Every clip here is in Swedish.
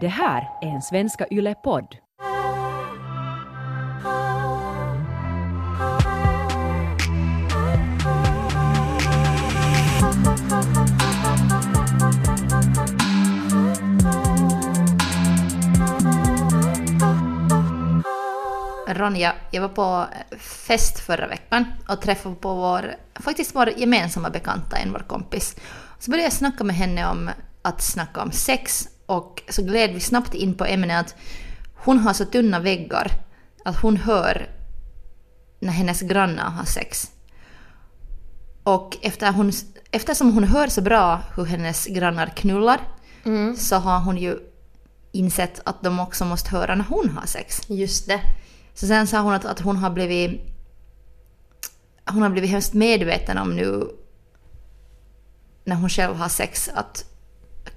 Det här är en Svenska Yle-podd. Ronja, jag var på fest förra veckan och träffade på vår, faktiskt vår gemensamma bekanta, en vår kompis. Så började jag snacka med henne om att snacka om sex och så gled vi snabbt in på ämnet att hon har så tunna väggar att hon hör när hennes grannar har sex. Och efter hon, eftersom hon hör så bra hur hennes grannar knullar så har hon ju insett att de också måste höra när hon har sex. Just det. Så sen sa hon att, att hon har blivit hon har blivit hemskt medveten om nu när hon själv har sex att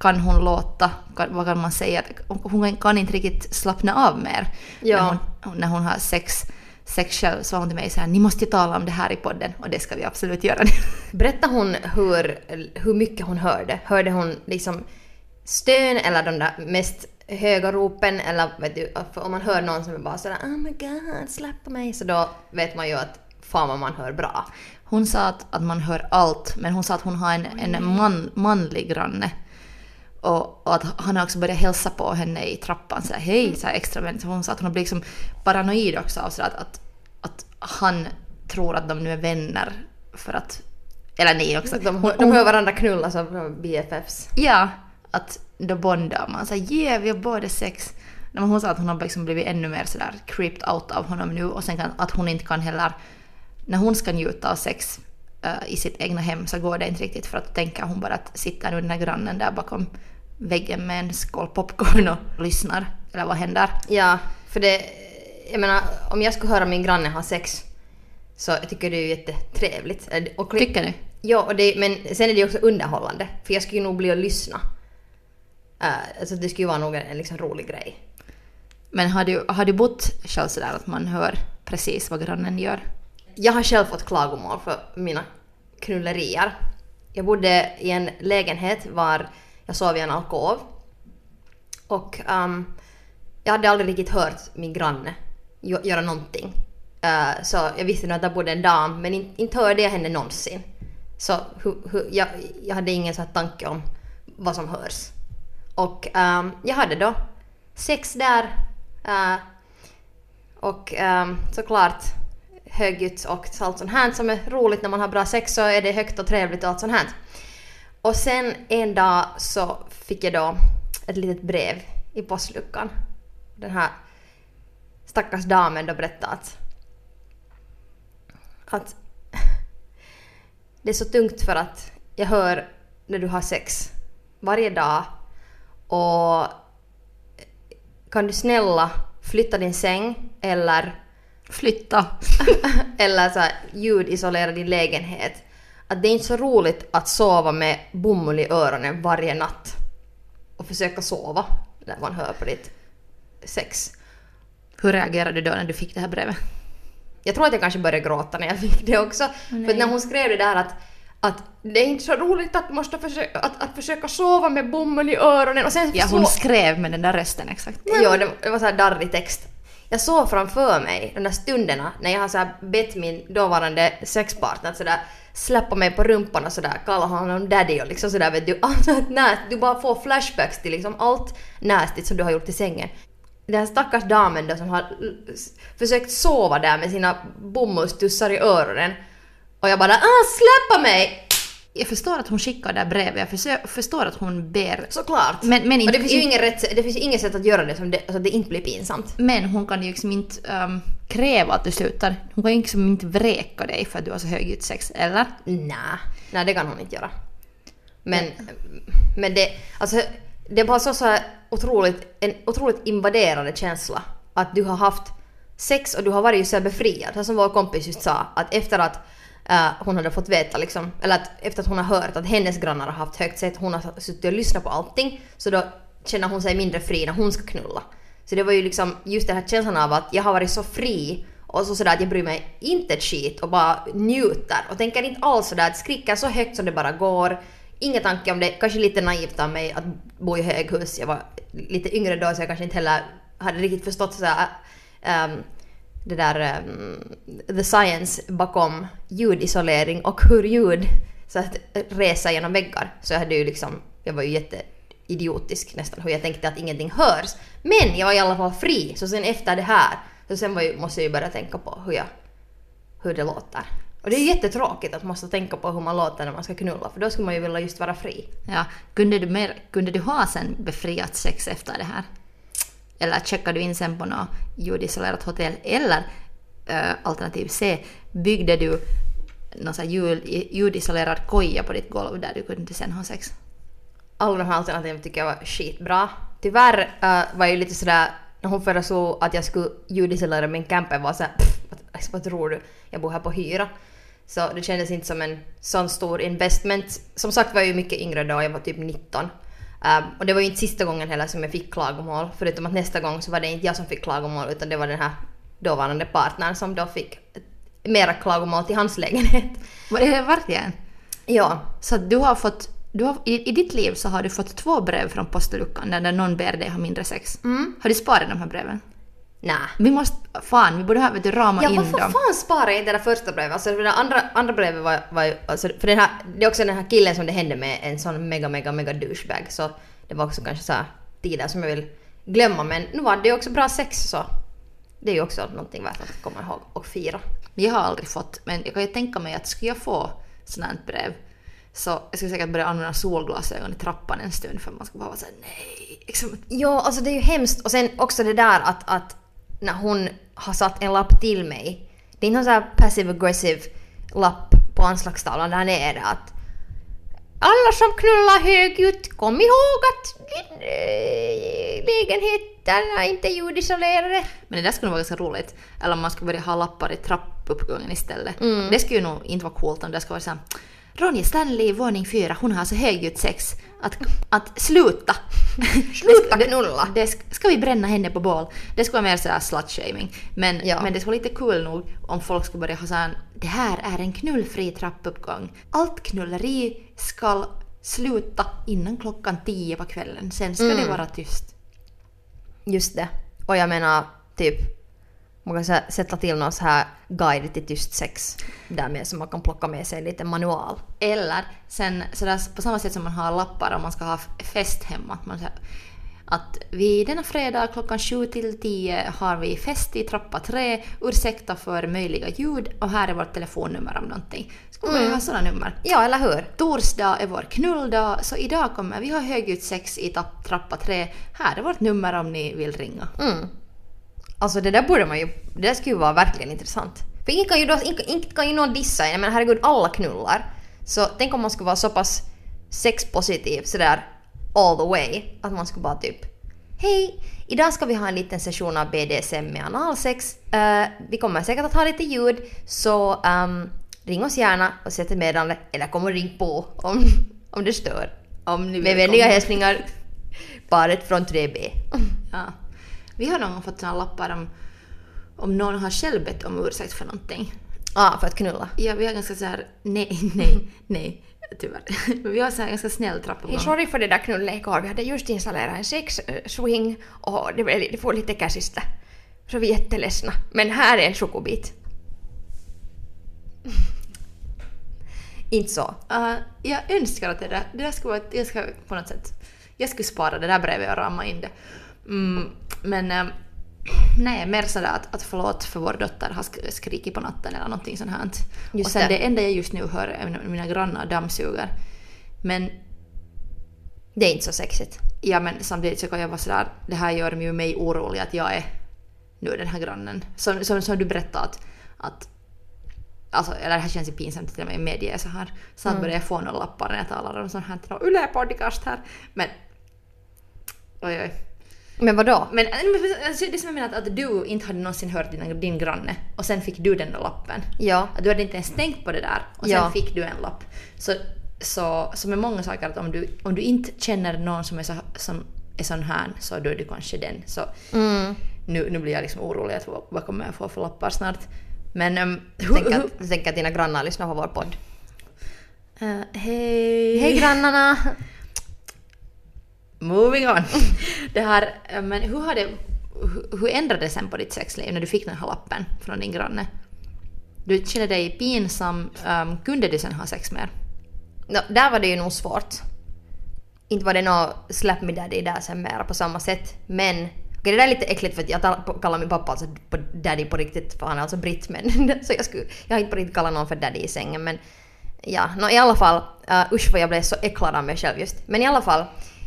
kan hon låta, kan, vad kan man säga, hon kan inte riktigt slappna av mer Ja. när, hon, när hon har sex, sex själv. Så var hon till mig så här, ni måste ju tala om det här i podden och det ska vi absolut göra. Berättar hon hur, hur mycket hon hörde? Hörde hon liksom stön eller de där mest höga ropen eller vet du, om man hör någon som är bara sådär oh my god släpp mig så då vet man ju att fan vad man hör bra. Hon sa att, att man hör allt, men hon sa att hon har en, en man, manlig granne. Och, och att han har också börjat hälsa på henne i trappan så här, hej, så här extra vänligt. Hon sa att hon blivit liksom paranoid också av så att, att, att han tror att de nu är vänner för att... Eller nej också. De, Hon- de hör varandra knulla som BFFs. Ja, att då bondar man. Så här, yeah, vi har både sex. Men Hon sa att hon har liksom blivit ännu mer sådär creeped out av honom nu och sen kan, att hon inte kan heller, när hon ska njuta av sex eh, i sitt egna hem så går det inte riktigt för att då tänker hon bara att sitter nu den här grannen där bakom väggen med en skål popcorn och lyssnar. Eller vad händer? Ja, för det... Jag menar, om jag skulle höra min granne ha sex så jag tycker det är jättetrevligt. Och, Tycker du? Ja, och det, men sen är det också underhållande. För jag skulle ju nog bli och lyssna. Uh, alltså det skulle ju vara nog en, en liksom rolig grej. Men har du, har du bott själv sådär att man hör precis vad grannen gör? Jag har själv fått klagomål för mina knullerier. Jag bodde i en lägenhet var jag sov i en alkov. Och um, jag hade aldrig riktigt hört min granne göra någonting. Uh, så jag visste nog att där bodde en dam men in, inte hörde jag henne någonsin. Så hu, hu, jag, jag hade ingen så här tanke om vad som hörs. Och um, jag hade då sex där. Uh, och um, såklart högljutt och allt sånt här som är roligt när man har bra sex så är det högt och trevligt och allt sånt här. Och sen en dag så fick jag då ett litet brev i postluckan. Den här stackars damen då berättade att, att det är så tungt för att jag hör när du har sex varje dag och kan du snälla flytta din säng eller Flytta. eller så här, ljudisolera din lägenhet. Att det är inte så roligt att sova med bomull i öronen varje natt. Och försöka sova när man hör på ditt sex. Hur reagerade du då när du fick det här brevet? Jag tror att jag kanske började gråta när jag fick det också. För att när hon skrev det där att, att det är inte så roligt att, måste försöka, att, att försöka sova med bomull i öronen och sen Ja, hon skrev med den där rösten exakt. Ja, det, det var så här darrig text. Jag såg framför mig de där stunderna när jag har så bett min dåvarande sexpartner att sådär släppa mig på rumpan och sådär kalla honom daddy och liksom sådär vet du, allt du bara får flashbacks till liksom allt nästigt som du har gjort i sängen. Den här stackars damen då som har försökt sova där med sina bomullstussar i öronen och jag bara ah släppa mig! Jag förstår att hon skickar det här brevet, jag förstår att hon ber. Såklart! Men, men, och inte, det finns ju ingen rätt, det finns inget sätt att göra det som det, alltså det inte blir pinsamt. men hon kan ju liksom inte ehm, kräva att du slutar. Hon kan ju liksom inte vräka dig för att du har så högljutt sex, eller? Nej, nej det kan hon inte göra. Men, men det, alltså, det är bara så, så otroligt, en otroligt invaderande känsla att du har haft sex och du har varit så befriad. Som vår kompis just sa, att efter att eh, hon hade fått veta liksom, eller att efter att hon har hört att hennes grannar har haft högt sätt, hon har suttit och lyssnat på allting, så då känner hon sig mindre fri när hon ska knulla. Så det var ju liksom just den här känslan av att jag har varit så fri och så sådär att jag bryr mig inte ett skit och bara njuter och tänker inte alls sådär att skrika så högt som det bara går. ingen tanke om det. Kanske lite naivt av mig att bo i höghus. Jag var lite yngre då så jag kanske inte heller hade riktigt förstått sådär um, äh, ähm, det där um, the science bakom ljudisolering och hur ljud så att eh, resa genom väggar. Så jag hade ju liksom, jag var ju jätteidiotisk nästan hur jag tänkte att ingenting hörs. Men jag var i alla fall fri, så sen efter det här, så sen var ju, måste jag ju börja tänka på hur jag, hur det låter. Och det är ju jättetråkigt att man måste tänka på hur man låter när man ska knulla, för då skulle man ju vilja just vara fri. Ja, kunde du, mer, kunde du ha sen befriat sex efter det här? Eller checkade du in sen på något ljudisolerat hotell? Eller äh, alternativ C, byggde du någon sån ljud, ljudisolerad koja på ditt golv där du kunde sen ha sex? Alla de här alternativen tycker jag var skitbra. Tyvärr äh, var jag ju lite sådär, när hon föreslog att jag skulle ljudisolera min camper var såhär pff, alltså, vad tror du? Jag bor här på hyra. Så det kändes inte som en sån stor investment. Som sagt var jag ju mycket yngre då, jag var typ 19. Um, och det var ju inte sista gången heller som jag fick klagomål, förutom att nästa gång så var det inte jag som fick klagomål utan det var den här dåvarande partnern som då fick mera klagomål till hans lägenhet. Var det verkligen? Ja. Så du har fått, du har, i, i ditt liv så har du fått två brev från postluckan där någon ber dig ha mindre sex. Mm. Har du sparat de här breven? Nej. Vi måste, fan, vi borde ha vet du, rama Ja, in varför dem. fan sparar jag inte det där första brevet? Alltså för det andra, andra brevet var, var ju, alltså, för den här, det är också den här killen som det hände med, en sån mega, mega, mega douchebag. Så det var också kanske så här tider som jag vill glömma. Men nu var det ju också bra sex så det är ju också någonting värt att komma ihåg och fira. Jag har aldrig fått, men jag kan ju tänka mig att skulle jag få sånt här brev så jag skulle säkert börja använda solglasögon i trappan en stund för man ska bara vara såhär nej. Liksom. Ja, alltså det är ju hemskt. Och sen också det där att, att när hon har satt en lapp till mig. Det är inte någon sån här passive aggressive lapp på anslagstavlan där nere att alla som knullar högljutt, kom ihåg att din äh, lägenheter är inte ljudisolerade. Men det där skulle nog vara ganska roligt. Eller om man skulle börja ha lappar i trappuppgången istället. Mm. Det skulle ju nog inte vara coolt om det skulle vara såhär Ronja Stanley, våning fyra, hon har så högljutt sex. Att, att sluta! Sluta Det- knulla. Det, sk- ska vi bränna henne på bål? Det skulle vara mer sådär slut-shaming. Men, Ja. men det skulle vara lite kul nog om folk skulle börja ha såhär Det här är en knullfri trappuppgång. Allt knulleri ska sluta innan klockan tio på kvällen. Sen ska Mm. det vara tyst. Just det. Och jag menar typ man kan sä- sätta till någon så här guide till tyst sex därmed så man kan plocka med sig lite manual. Eller sen sådär, på samma sätt som man har lappar om man ska ha fest hemma. Att, man, att vi denna fredag klockan 7 till 10 har vi fest i trappa 3. Ursäkta för möjliga ljud och här är vårt telefonnummer om någonting. Ska vi ha sådana nummer? Ja, eller hur? Torsdag är vår knulldag så idag kommer vi ha högljutt sex i trappa 3. Här är vårt nummer om ni vill ringa. Mm. Alltså det där borde man ju, det där skulle ju vara verkligen intressant. För ingen kan ju, då, inte, inte kan ju någon dissa en, men herregud alla knullar. Så tänk om man skulle vara så pass sexpositiv sådär all the way att man skulle bara typ Hej! Idag ska vi ha en liten session av BDSM med analsex. Eh, vi kommer säkert att ha lite ljud så ehm, ring oss gärna och sätt ett meddelande eller kom och ring på om, om det stör. Om ni Med vänliga hälsningar paret från 3B. Ja. Vi har någon gång fått såna lappar om, om någon har själv bett om ursäkt för någonting. Ah, för att knulla. Ja, vi har ganska så här, nej, nej, nej, tyvärr. Men vi har så här ganska snäll trappuppgång. Hej, sorry för det där knulllet igår. Vi hade just installerat en sex-swing och det, blev, det får lite käsistä. Så vi är jätteledsna. Men här är en chokobit. Inte så. Uh, jag önskar att det där, det där skulle vara, jag ska på något sätt, jag skulle spara det där brevet och ramma in det. Mm, men eh, nej, mer sådär att, att förlåt för vår dotter har sk- skrikit på natten eller någonting sånt här. Just och sen det. det. enda jag just nu hör är mina, mina grannar dammsuger. Men Det är inte så sexigt. Ja men samtidigt så kan jag vara sådär, det här gör ju mig orolig att jag är nu den här grannen. Som, som, som du berättade att, att Alltså, eller det här känns ju pinsamt till och med medge så här. Snart börjar jag få några lappar när jag talar om sånt här till någon Yle-podcast här. Men... Oj oj. Men vadå? Men men, alltså, det som jag menar att, du inte hade någonsin hört din, din granne och sen fick du den där lappen. Ja. Att du hade inte ens tänkt på det där och sen Ja. fick du en lapp. Så, så, så med många saker att om du, om du inte känner någon som är, så, som är sån här så då är du kanske den. Så Mm. nu, nu blir jag liksom orolig att vad, vad kommer jag få för lappar snart. Men um, Jag tänker att, tänker att dina grannar lyssnar på vår podd. Eh, hej! Hej grannarna! Moving on. det här, eh, men hur har det... Hur, ändrades det sen på ditt sexliv när du fick den här lappen från din granne? Du kände dig pinsam. Um, kunde du sen ha sex mer? No, där var det ju nog svårt. Inte var det något slap me daddy där sen mera på samma sätt. Men okej, det där är lite äckligt för att jag kallar min pappa alltså på daddy på riktigt för han är alltså britt men så jag skulle, jag har inte på riktigt kallat någon för daddy i sängen men ja, no, i alla fall, uh, usch vad jag blev så äcklad av mig själv just. Men i alla fall,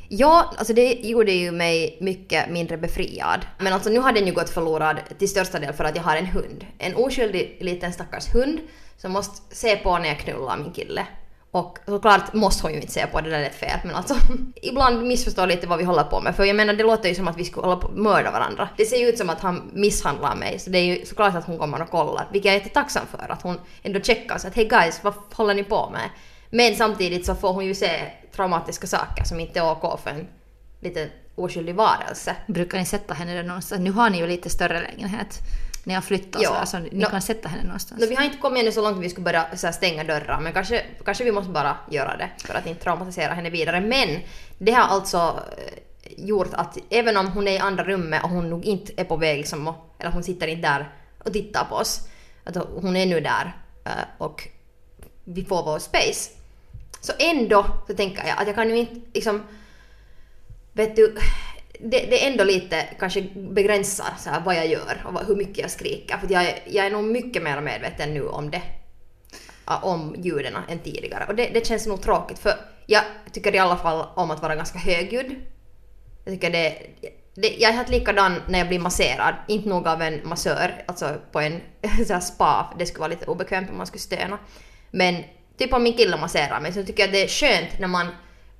ja, alltså det gjorde ju mig mycket mindre befriad. Men alltså nu har den ju gått förlorad till största del för att jag har en hund. En oskyldig liten stackars hund som måste se på när jag knullar min kille. Och såklart måste hon ju inte se på det där lät fel men alltså ibland missförstår lite vad vi håller på med för jag menar det låter ju som att vi skulle hålla på att mörda varandra. Det ser ju ut som att han misshandlar mig så det är ju såklart att hon kommer och kollar vilket jag är jättetacksam för att hon ändå checkar så att hej guys vad håller ni på med? Men samtidigt så får hon ju se traumatiska saker som inte är OK för en lite oskyldig varelse. Brukar ni sätta henne där någonstans? Nu har ni ju lite större lägenhet. Ni har flyttat Ja. så, här, så ni No. kan sätta henne någonstans. No, vi har inte kommit ännu så långt att vi skulle börja så här, stänga dörrar men kanske, kanske vi måste bara göra det för att inte traumatisera henne vidare. Men det har alltså eh, gjort att även om hon är i andra rummet och hon nog inte är på väg liksom, eller hon sitter inte där och tittar på oss. Att hon är nu där eh, och vi får vår space. Så ändå så tänker jag att jag kan ju inte liksom vet du, det, det är ändå lite kanske begränsar så här, vad jag gör och vad, hur mycket jag skriker. För jag, är- jag är nog mycket mer medveten nu om det. Om ljuden än tidigare. Och det, det känns nog tråkigt för jag tycker i alla fall om att vara ganska högljudd. Jag tycker det, det jag är helt likadan när jag blir masserad. Inte nog av en massör, alltså på en så här spa. Det skulle vara lite obekvämt om man skulle stöna. Men typ om min kille masserar mig så tycker jag det är skönt när man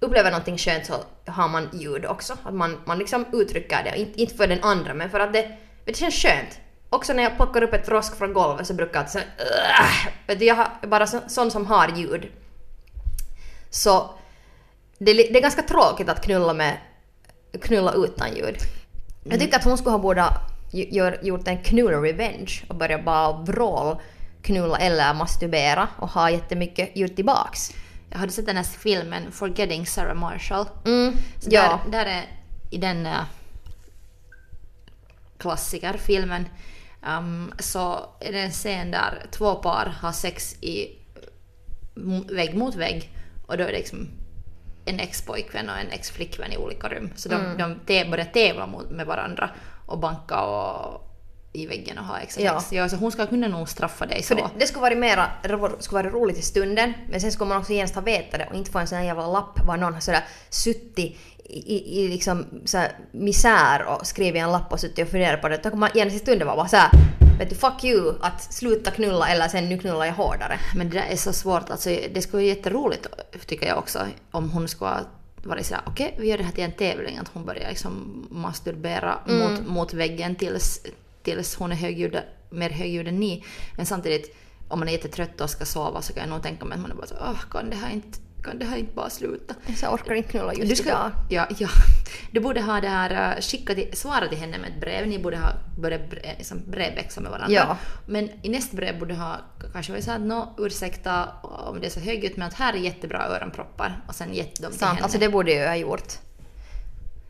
upplever någonting skönt så har man ljud också. Att man, man liksom uttrycker det. Inte, inte för den andra men för att det, det känns skönt. Också när jag plockar upp ett frosk från golvet så brukar jag så, "Ugh!" vet du, jag är bara så, sån som har ljud. Så det, det är ganska tråkigt att knulla med knulla utan ljud. Jag tycker att hon skulle ha borde gjort en knull-revenge och börjat bara vrål knulla eller masturbera och ha jättemycket ljud tillbaks. Jag hade sett den här filmen Forgetting Sarah Marshall. Mm, Så ja. där, där är i den uh, klassikerfilmen um, så är det en scen där två par har sex i vägg mot vägg och då är det liksom en ex-pojkvän och en ex-flickvän i olika rum. Så de, Mm. de te- börjar tävla mot, med varandra och banka och i väggen och ha extra Ja. Ja, så hon ska kunna nog straffa dig så. Det, det skulle varit mera, skulle vara roligt i stunden, men sen skulle man också genast ha vetat det och inte få en sån här jävla lapp var någon har sådär suttit i, i, liksom så misär och skrivit en lapp och suttit och funderat på det. Då kommer man genast i stunden vara bara såhär vet du fuck you att sluta knulla eller sen nu knullar jag hårdare. Men det där är så svårt. Alltså, det skulle vara jätteroligt tycker jag också om hon skulle ha varit sådär okej vi gör det här till en tävling att hon börjar liksom masturbera mot, mot väggen tills, tills hon är högljudd, mer högljudd än ni. Men samtidigt om man är jättetrött och ska sova så kan jag nog tänka mig att man är bara så åh kan det här inte, kan det här inte bara sluta? Jag orkar inte knulla just Du, ska, idag. ja, ja. du borde ha det här, äh, skicka till, svara till henne med ett brev. Ni borde ha börjat bre- liksom brevväxla med varandra. Ja. Men i nästa brev borde ha kanske varit såhär, nå ursäkta om det är så högljutt men att här är jättebra öronproppar och sen gett dem till Sant, henne. alltså det borde jag ha gjort.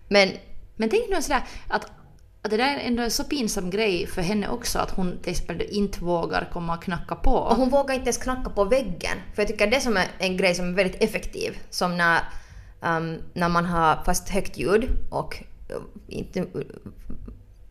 Men Men tänk nu sådär att, att det där är ändå en så pinsam grej för henne också att hon till exempel inte vågar komma och knacka på. Och hon vågar inte ens knacka på väggen. För jag tycker det som är en grej som är väldigt effektiv, som när, um, när man har fast högt ljud och uh, inte, uh,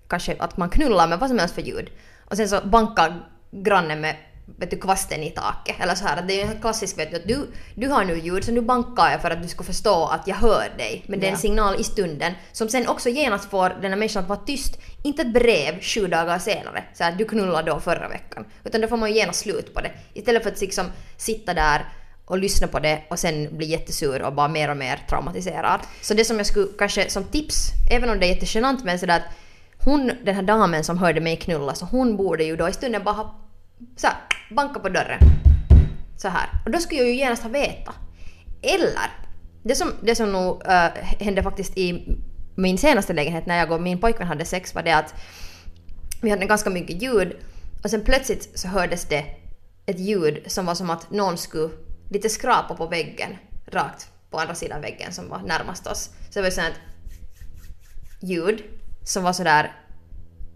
kanske att man knullar med vad som helst för ljud. Och sen så bankar grannen med vet du, kvasten i taket. Eller så här, att det är en klassisk vet du, att du, du har nu ljud så nu bankar jag för att du ska förstå att jag hör dig. Men det är en signal i stunden som sen också genast får den här människan att vara tyst. Inte ett brev sju dagar senare, så här, du knullade då förra veckan. Utan då får man ju genast slut på det. Istället för att liksom sitta där och lyssna på det och sen bli jättesur och bara mer och mer traumatiserad. Så det som jag skulle kanske som tips, även om det är jättegenant men sådär att hon, den här damen som hörde mig knulla, så hon borde ju då i stunden bara ha så här, banka på dörren. Så här. Och då skulle jag ju genast ha veta. Eller, det som, det som nog uh, hände faktiskt i min senaste lägenhet när jag och min pojkvän hade sex var det att vi hade ganska mycket ljud och sen plötsligt så hördes det ett ljud som var som att någon skulle lite skrapa på väggen rakt på andra sidan väggen som var närmast oss. Så det var sånt ljud som var sådär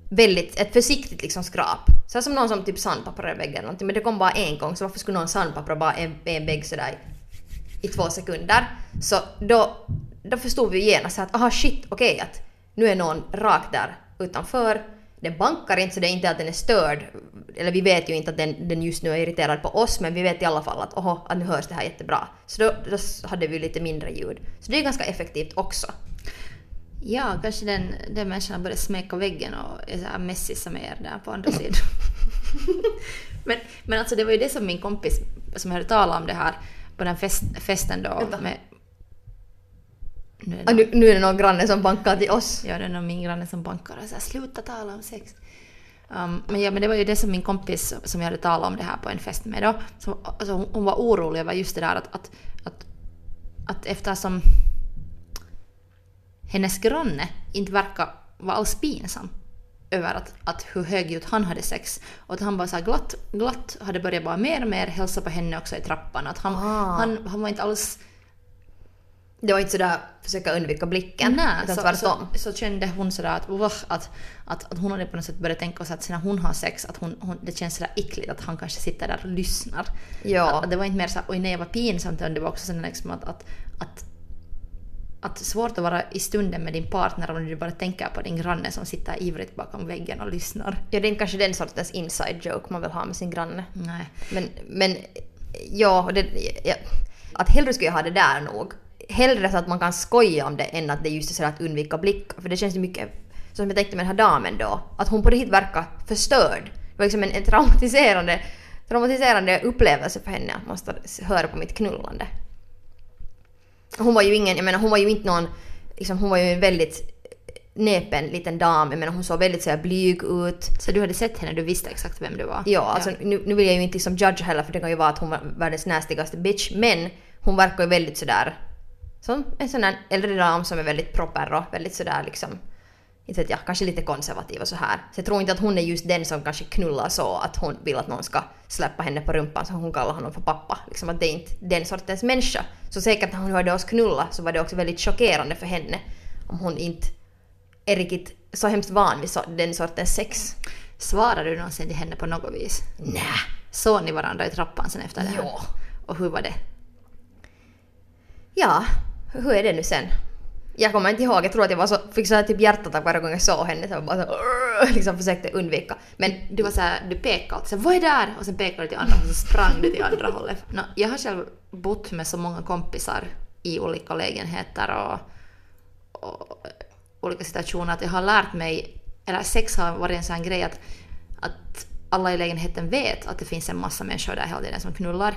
väldigt, ett försiktigt liksom skrap. Så som någon som typ sandpapprar väggen eller någonting men det kom bara en gång så varför skulle någon sandpappra bara en, en vägg sådär i två sekunder? Så då, då förstod vi genast att aha shit okej okay, att nu är någon rakt där utanför. Den bankar inte så det är inte att den är störd. Eller vi vet ju inte att den, den just nu är irriterad på oss men vi vet i alla fall att oho, att nu hörs det här jättebra. Så då, då hade vi lite mindre ljud. Så det är ganska effektivt också. Ja, kanske den, den människan börjat smeka väggen och är så här med er där på andra sidan. men, men alltså det var ju det som min kompis som hörde tala om det här på den fest, festen då Vänta. med... Nu är, Ah, det nu, nu är det någon granne som bankar till oss. Ja, det är nog min granne som bankar och säger sluta tala om sex. Um, men, ja, men det var ju det som min kompis som jag hade talat om det här på en fest med då, så, alltså, hon, hon var orolig över just det där att, att, att, att eftersom hennes granne inte verkar vara alls pinsam över att, att hur högljutt han hade sex. Och att han bara så här glatt, glatt hade börjat bara mer och mer hälsa på henne också i trappan. Att han, Ah. han, han var inte alls Det var inte sådär försöka undvika blicken. Nej, utan så, tvärtom. så, så kände hon sådär att, uah, att, att, att hon hade på något sätt börjat tänka sig att när hon har sex, att hon, hon, det känns sådär äckligt att han kanske sitter där och lyssnar. Ja. Att, det var inte mer såhär, oj nej vad pinsamt, utan det var också sådär liksom att, att, att att svårt att vara i stunden med din partner om du bara tänker på din granne som sitter ivrigt bakom väggen och lyssnar. Ja, det är kanske den sortens inside joke man vill ha med sin granne. Nej. Men, men ja, det, ja, att hellre skulle jag ha det där nog. Hellre så att man kan skoja om det än att det är just är så att undvika blickar. För det känns ju mycket, som jag tänkte med den här damen då, att hon på riktigt verkar förstörd. Det var liksom en, en traumatiserande, traumatiserande upplevelse för henne att måste höra på mitt knullande. Hon var ju ingen, jag menar hon var ju inte någon, liksom, hon var ju en väldigt näpen liten dam, jag menar hon såg väldigt så här blyg ut. Så du hade sett henne, du visste exakt vem du var? Ja, alltså Nu, nu vill jag ju inte liksom judge heller för det kan ju vara att hon var världens nästigaste bitch men hon verkar ju väldigt sådär som en sån där äldre dam som är väldigt proper och väldigt sådär liksom inte vet jag, kanske lite konservativ och så här. Så jag tror inte att hon är just den som kanske knullar så att hon vill att någon ska släppa henne på rumpan så hon kallar honom för pappa. Liksom att det är inte den sortens människa. Så säkert när hon hörde oss knulla så var det också väldigt chockerande för henne om hon inte är riktigt så hemskt van vid den sortens sex. Svarade du någonsin till henne på något vis? Nä. Såg ni varandra i trappan sen efter det här? Ja. Och hur var det? Ja, hur är det nu sen? Jag kommer inte ihåg, jag tror att jag var så, fick så här typ hjärtattack varje gång jag såg henne. Så jag bara så, liksom försökte undvika. Men Du var såhär, du pekade alltid såhär, vad är där? Och sen pekade du till andra och så sprang du till andra hållet. No, jag har själv bott med så många kompisar i olika lägenheter och, och olika situationer att jag har lärt mig, eller sex har varit en sån grej att, att alla i lägenheten vet att det finns en massa människor där hela tiden som knullar.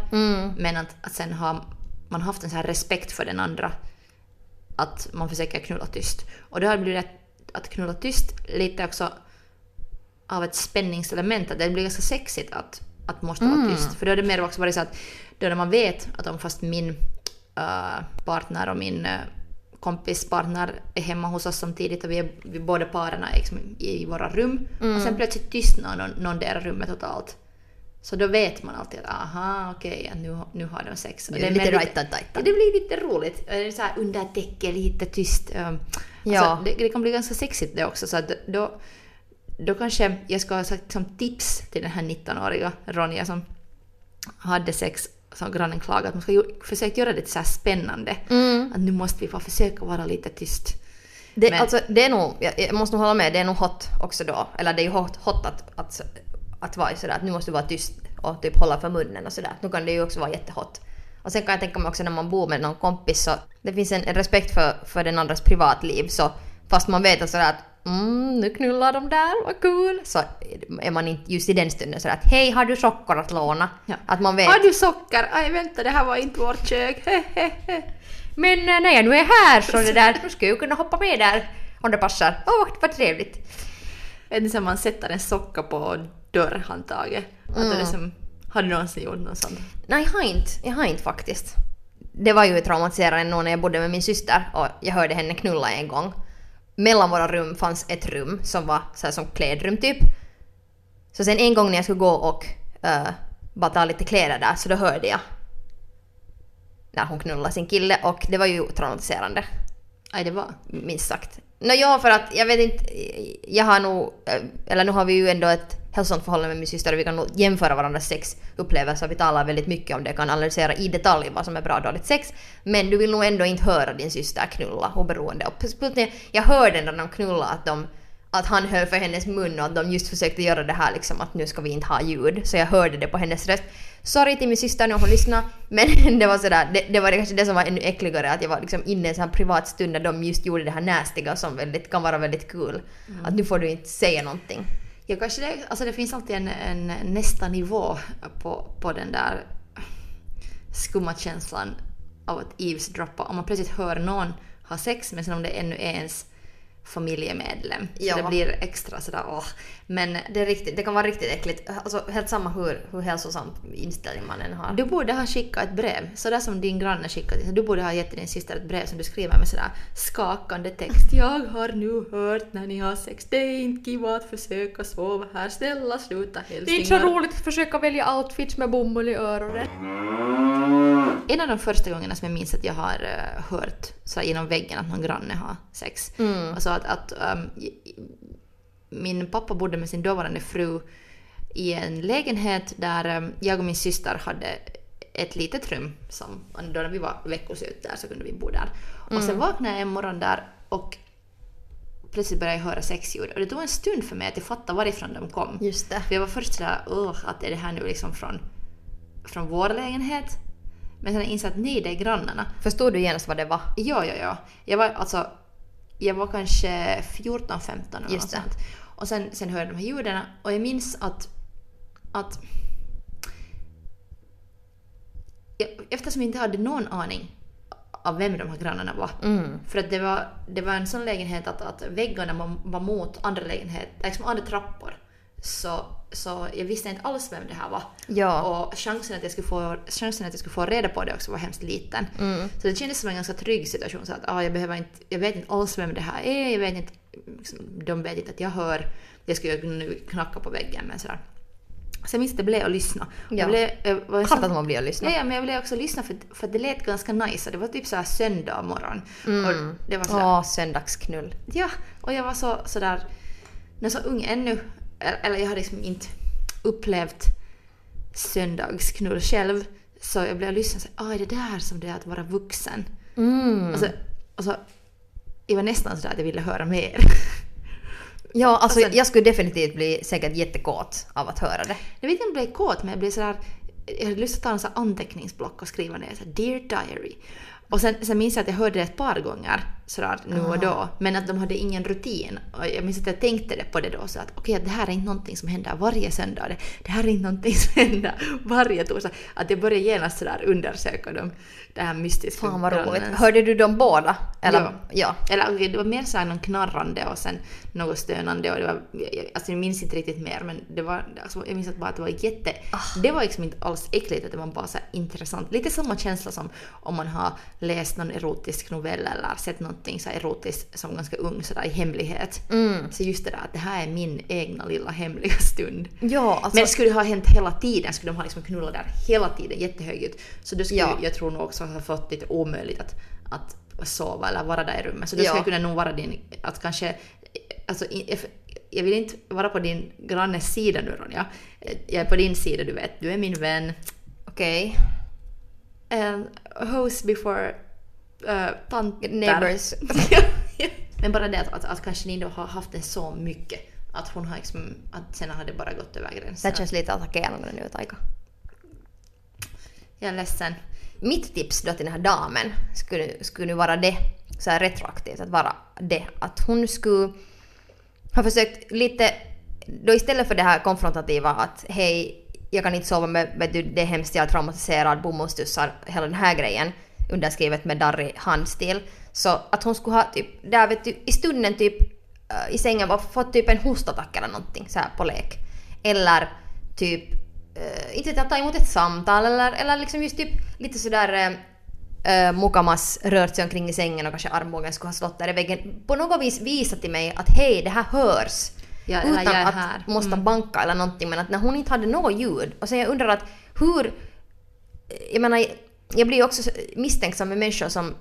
Men att, att sen har man haft en sån här respekt för den andra. Att man försöker knulla tyst. Och då har det blivit att, knulla tyst lite också av ett spänningselement, att det blir ganska sexigt att, att måste vara tyst. För då har det mer också varit så att då när man vet att om fast min äh, partner och min äh, kompis partner är hemma hos oss samtidigt och vi är vi båda paren är liksom i våra rum och sen plötsligt tystnar någon, någon där rummet totalt. Så då vet man alltid att aha okej, att nu, nu har de sex. Och Det är lite rajtan tajtan. Ja, det blir lite roligt. Det är så här under täcke, lite tyst. Ja. Alltså, det, det kan bli ganska sexigt det också. Så att då, då kanske jag ska ha sagt som tips till den här 19-åriga Ronja som hade sex som grannen klagade att man ska ju, försöka göra det så här spännande. Att nu måste vi få försöka vara lite tyst. det, Men- alltså, det är nog, jag, jag måste nog hålla med, det är nog hot också då. Eller det är ju hot, hot att, att, att vara sådär att nu måste du vara tyst och typ hålla för munnen och sådär. Nu kan det ju också vara jättehot. Och sen kan jag tänka mig också när man bor med någon kompis så det finns en, respekt för, för den andras privatliv så fast man vet sådär att mm, nu knullar de där, vad kul. Så är man inte just i den stunden sådär att hej har du sockor att låna? Ja. Att man vet. Har du socker? Aj vänta, det här var inte vårt kök. Men eh, när jag nu är här så det där, då ska jag ju kunna hoppa med där om det passar. Åh, vad trevligt. Vet ni man sätter en socka på dörrhandtaget? Att det är som, har du någonsin gjort något sånt? Nej, jag har inte. Jag har inte faktiskt. Det var ju traumatiserande nog när jag bodde med min syster och jag hörde henne knulla en gång. Mellan våra rum fanns ett rum som var så som klädrum typ. Så sen en gång när jag skulle gå och uh, bara ta lite kläder där så då hörde jag när hon knullade sin kille och det var ju traumatiserande. Aj, det var. minst sagt. Nå ja, för att jag vet inte, jag har nog, eh, eller nu har vi ju ändå ett hälsosamt förhållande med min syster och vi kan nog jämföra varandras sexupplevelser. Vi talar väldigt mycket om det, kan analysera i detalj vad som är bra och dåligt sex. Men du vill nog ändå inte höra din syster knulla oberoende. Och jag hörde när de knullade att de att han höll för hennes mun och att de just försökte göra det här liksom att nu ska vi inte ha ljud. Så jag hörde det på hennes röst. Sorry till min syster när hon lyssnade, men det var sådär, det, det var det kanske det som var ännu äckligare att jag var liksom inne i en sån här privat stund när de just gjorde det här nästiga som väldigt, kan vara väldigt kul. Mm. Att nu får du inte säga någonting. Ja, kanske det, alltså det finns alltid en, en nästa nivå på, på den där skumma känslan av att eavesdroppa. Om man plötsligt hör någon ha sex men sen om det ännu är ens familjemedlem. Så Ja. det blir extra sådär åh. Men Det, är riktigt, det kan vara riktigt äckligt. Alltså helt samma hur, hur hälsosam inställning man än har. du borde ha skickat ett brev, sådär som din granne skickade. Du borde ha gett din syster ett brev som du skriver med sådär skakande text. Jag har nu hört när ni har sex. Det är inte kiva att försöka sova här. Snälla sluta hälsningar. roligt att försöka välja outfits med bomull i öronen. En av de första gångerna som jag minns att jag har eh, hört så här, genom väggen att någon granne har sex. Alltså att, att i- min pappa bodde med sin dåvarande fru i en lägenhet där ehm, jag och min syster hade ett litet rum som då när vi var veckoslut där så kunde vi bo där. Och sen vaknade jag en morgon där och plötsligt började jag höra sexljud och det tog en stund för mig att jag fattade varifrån de kom. Just det. För jag var först sådär, "Ugh, att är det här nu liksom från, från vår lägenhet? Men sen insåg jag att nej, det är grannarna. Förstod du genast vad det var? Ja, ja, ja. Jag var alltså, jag var kanske 14, 15 eller något sånt. Och sen, sen hörde jag de här ljuden och jag minns att, att jag, eftersom jag inte hade någon aning av vem de här grannarna var. Mm. För att det var, det var en sån lägenhet att, att väggarna var, var mot andra lägenheter, liksom andra trappor. Så, så jag visste inte alls vem det här var. Ja. Och chansen att, jag skulle få, chansen att jag skulle få reda på det också var hemskt liten. Så det kändes som en ganska trygg situation. Så att, ah, jag, behöver inte, jag vet inte alls vem det här är, jag vet inte, liksom, de vet inte att jag hör. Jag skulle nu knacka på väggen men sådär. Så jag minns att det blev att lyssna. Ja. Jag blev, jag var en Klart att man blir att lyssna. Ja, men jag ville också lyssna för, för det lät ganska nice. Det var typ så här söndag morgon. Och det var så Åh, söndagsknull. Ja, och jag var så, så där, när så ung ännu, eller jag hade liksom inte upplevt söndagsknull själv. Så jag blev lyssna och ah, är det där som det är att vara vuxen? Mm. Och, så, och så, jag var nästan sådär att jag ville höra mer. Ja, alltså sen- jag skulle definitivt bli säkert jättekåt av att höra det. Jag vet inte om jag blev kåt, men jag blev sådär... Jag hade lust att ta en sån anteckningsblock och skriva ner så här, Dear Diary. Och sen, sen minns jag att jag hörde det ett par gånger sådär nu och då. Men att de hade ingen rutin. Och jag minns att jag tänkte det på det då. Så att okej, det här är inte någonting som händer varje söndag. Det, det här är inte någonting som händer varje torsdag. Att jag började genast sådär undersöka dem. Det här mystiska. Fan vad roligt. Hörde du dem båda? Eller? Ja. ja. Eller okej, det var mer såhär någon knarrande och sen något stönande och det var, alltså jag minns inte riktigt mer men det var, alltså jag minns att bara att det var jätte, det var liksom inte alls äckligt att det var bara så intressant. Lite samma känsla som om man har läst någon erotisk novell eller sett någonting så erotiskt som ganska ung sådär i hemlighet. Så just det där att det här är min egna lilla hemliga stund. Ja, alltså, Men skulle det ha hänt hela tiden, skulle de ha liksom knullat där hela tiden jättehögljutt, så då skulle Ja. jag tror nog också ha fått lite omöjligt att, att sova eller vara där i rummet. Så då Ja. skulle jag kunna nog vara din, att kanske, alltså jag- vill inte vara på din grannes sida nu Ronja. Jag är på din sida, du vet. Du är min vän. okej. And host before uh, tanter. Neighbors. Men bara det att, att, att kanske ni då har haft det så mycket. Att hon har liksom, att sen har det bara gått över gränsen. Det känns lite attackerande nu Taika. Jag är ledsen. Mitt tips då till den här damen skulle, skulle nu vara det, så här retroaktivt, att vara det. Att hon skulle ha försökt lite, då istället för det här konfrontativa att hej, jag kan inte sova med, vet du, det är hemskt, jag är traumatiserad, bomullstussar, hela den här grejen, underskrivet med darrig handstil. Så att hon skulle ha typ, där vet du, i stunden typ eh, i sängen var fått typ en hostattack eller någonting så här på lek. Eller typ, äh, inte vet jag, ta emot ett samtal eller, eller liksom just typ lite sådär äh, mukamas rört sig omkring i sängen och kanske armbågen skulle ha slått där i väggen. På något vis visa till mig att hej, det här hörs. Ja, eller utan jag att här. måste Mm. banka eller någonting men att när hon inte hade något ljud och sen jag undrar att hur jag menar jag blir ju också misstänksam med människor som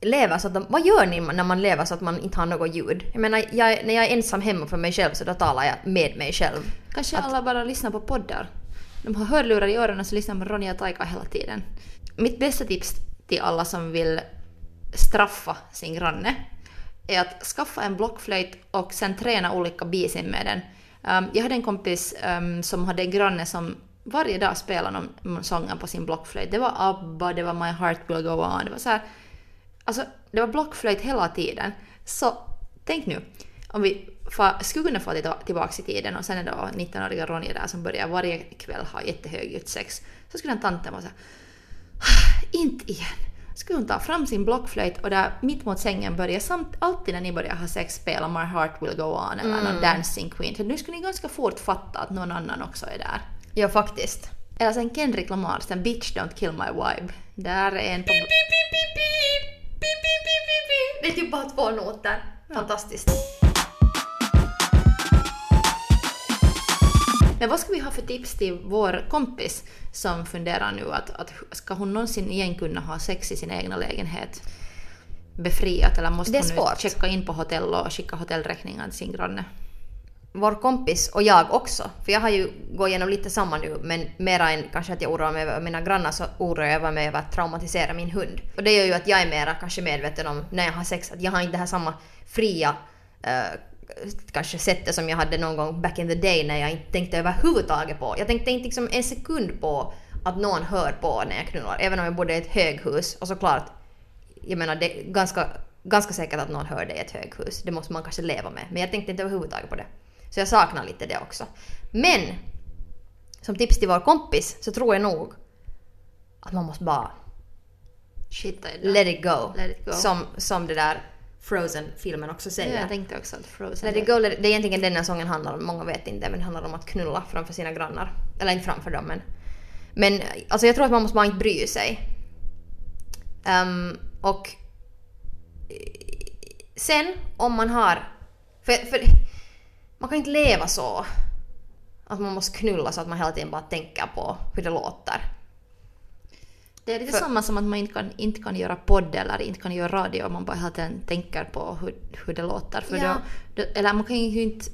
lever så att de, vad gör ni när man lever så att man inte har något ljud? Jag menar, jag, när jag är ensam hemma för mig själv så då talar jag med mig själv. Kanske alla bara lyssnar på poddar. De har hörlurar i öronen så lyssnar på Ronja och Taika hela tiden. Mitt bästa tips till alla som vill straffa sin granne är att skaffa en blockflöjt och sen träna olika bisin med den. Um, jag hade en kompis um, som hade en granne som varje dag spelade någon, sång på sin blockflöjt. Det var ABBA, det var My Heart Will Go On, det var så här, Alltså, det var blockflöjt hela tiden. Så tänk nu, om vi fa, skulle kunna få tillbaka i tiden och sen är då 19-åriga Ronja där som börjar varje kväll ha jättehögljutt sex. Så skulle den tanten vara såhär ah, inte igen. Skulle hon ta fram sin blockflöjt och där mitt mot sängen börja samt alltid när ni börjar ha sex spela My Heart Will Go On eller mm. någon Dancing Queen. För nu skulle ni ganska fort fatta att någon annan också är där. Ja, faktiskt. Eller sen Kendrick Lamar, sen Bitch Don't Kill My Vibe. Där är en på... Det är typ bara två noter. Fantastiskt. Men vad ska vi ha för tips till vår kompis som funderar nu att, att ska hon någonsin igen kunna ha sex i sin egna lägenhet befriat eller måste hon nu checka in på hotell och skicka hotellräkningar till sin granne? vår kompis och jag också, för jag har ju gått igenom lite samma nu, men mera än kanske att jag oroar mig över mina grannar så oroar jag mig över att traumatisera min hund. Och det gör ju att jag är mera kanske medveten om när jag har sex att jag har inte det här samma fria uh, kanske sättet som jag hade någon gång back in the day när jag inte tänkte överhuvudtaget på. Jag tänkte inte liksom en sekund på att någon hör på när jag knullar, även om jag bodde i ett höghus och såklart, jag menar det är ganska, ganska säkert att någon hör det i ett höghus. Det måste man kanske leva med, men jag tänkte inte överhuvudtaget på det. Så jag saknar lite det också. Men som tips till vår kompis så tror jag nog att man måste bara Shit, let it go. Let it go. Som, som det där Frozen-filmen också säger. Ja, jag tänkte också att Frozen... Let it go, det är egentligen den här sången handlar om, många vet inte, men det handlar om att knulla framför sina grannar. Eller inte framför dem men... Men alltså jag tror att man måste bara inte bry sig. Um, och sen om man har... För, för man kan inte leva så. Att man måste knulla så att man hela tiden bara tänker på hur det låter. Det är lite För, samma som att man inte kan, inte kan göra podd eller inte kan göra radio om man bara hela tiden tänker på hur, hur det låter. För ja. då, då, eller man kan ju inte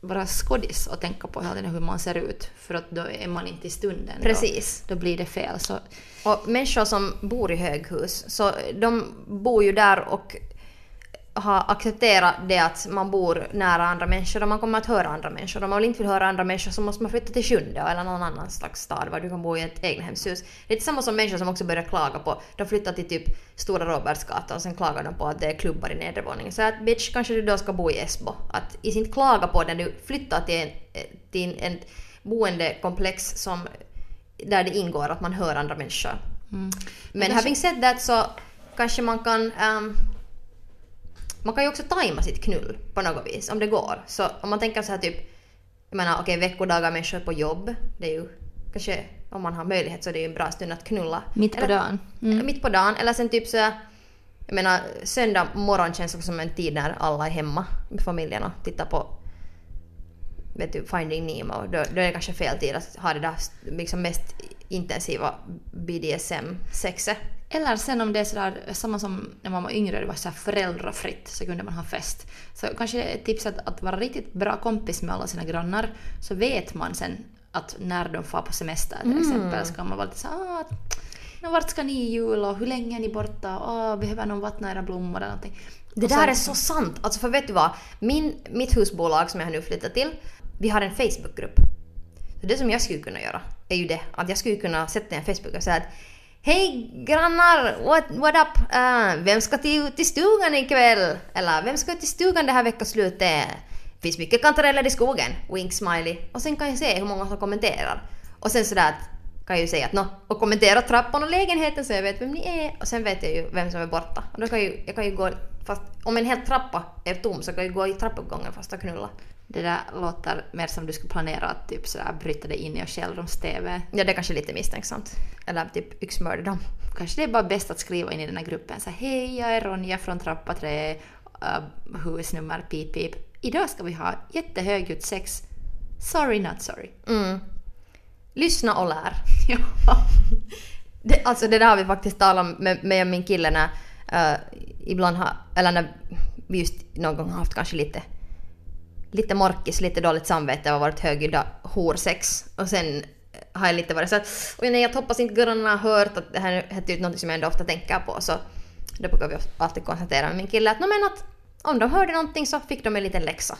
vara skådis och tänka på hela tiden hur man ser ut för att då är man inte i stunden. Precis. Då, då blir det fel. Så. Och människor som bor i höghus, så de bor ju där och ha accepterat det att man bor nära andra människor och man kommer att höra andra människor. Om man inte vill höra andra människor så måste man flytta till Sjunde eller någon annan slags stad var du kan bo i ett egnahemshus. Det är samma som människor som också börjar klaga på, de flyttar till typ Stora Robertsgatan och sen klagar de på att det är klubbar i nedervåningen. Så att bitch, kanske du då ska bo i Esbo. Att i sin klaga på när du flyttar till en, till en boendekomplex som, där det ingår att man hör andra människor. Mm. Men having said that så kanske man kan um, man kan ju också tajma sitt knull på något vis om det går. Så om man tänker så här typ, jag menar okej okay, veckodagar människor på jobb, det är ju kanske om man har möjlighet så det är ju en bra stund att knulla. Mitt på eller, dagen. Mm. Mitt på dagen eller sen typ så jag menar söndag morgon känns också som en tid när alla är hemma med familjen och tittar på vet du, Finding Nemo. Då, då är det kanske fel tid att ha det där liksom mest intensiva BDSM-sexet. Eller sen om det är sådär, samma som när man var yngre, det var så föräldrafritt, så kunde man ha fest. Så kanske ett tips att, att vara riktigt bra kompis med alla sina grannar, så vet man sen att när de far på semester till mm. exempel, ska man vara lite såhär ah, vart ska ni i jul och hur länge är ni borta? Oh, behöver någon vattna era blommor eller någonting. Det där sen, är så sant! Alltså för vet du vad? Min, mitt husbolag som jag har nu flyttat till, vi har en Facebookgrupp. Så det som jag skulle kunna göra är ju det att jag skulle kunna sätta en Facebook och säga att Hej grannar, what, what up? Uh, vem ska till, till stugan ikväll? Eller vem ska till stugan det här veckoslutet? Finns mycket kantareller i skogen. Wink smiley. Och sen kan jag se hur många som kommenterar. Och sen sådär att, kan jag ju säga att nå, och kommentera trappan och lägenheten så jag vet vem ni är. Och sen vet jag ju vem som är borta. Och då kan jag, jag kan ju gå, fast om en hel trappa är tom så kan jag ju gå i trappuppgången fast och knulla. Det där låter mer som du skulle planera att typ sådär bryta dig in i Shellroms-TV. Ja, det är kanske lite misstänksamt. Eller typ yxmörda dem. Kanske det är bara bäst att skriva in i den här gruppen så hej, jag är Ronja från trappa 3, uh, husnummer pip pip. Idag ska vi ha jättehögljutt sex. Sorry not sorry. Mm. Lyssna och lär. ja. Det, alltså det där har vi faktiskt talat om med, med min kille när uh, ibland har, eller när vi just någon gång har haft kanske lite lite morkis, lite dåligt samvete och varit högljudda horsex. Och sen har jag lite varit så att oj nej, jag hoppas inte grannarna har hört att det här är ut något som jag ändå ofta tänker på. Så då brukar vi alltid konstatera med min kille att, men att om de hörde någonting så fick de en liten läxa.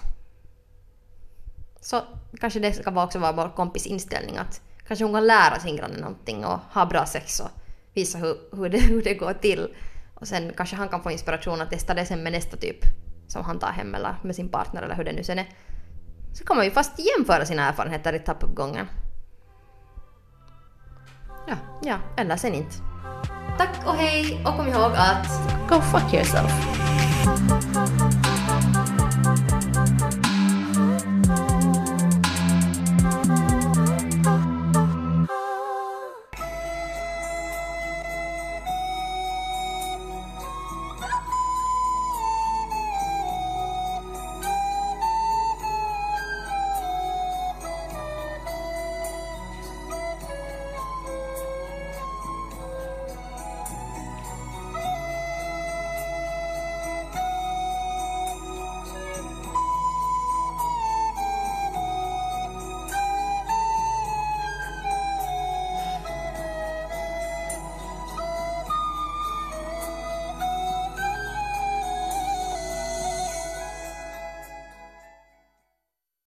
Så kanske det ska också vara vår kompis inställning att kanske hon kan lära sin granne någonting och ha bra sex och visa hur, hur, det, hur det går till. Och sen kanske han kan få inspiration att testa det sen med nästa typ som han tar hem eller med sin partner eller hur det nu sen är. Så kan man ju fast jämföra sina erfarenheter i tappuppgången. Ja. Ja, eller sen inte. Tack och hej och kom ihåg att Go fuck yourself.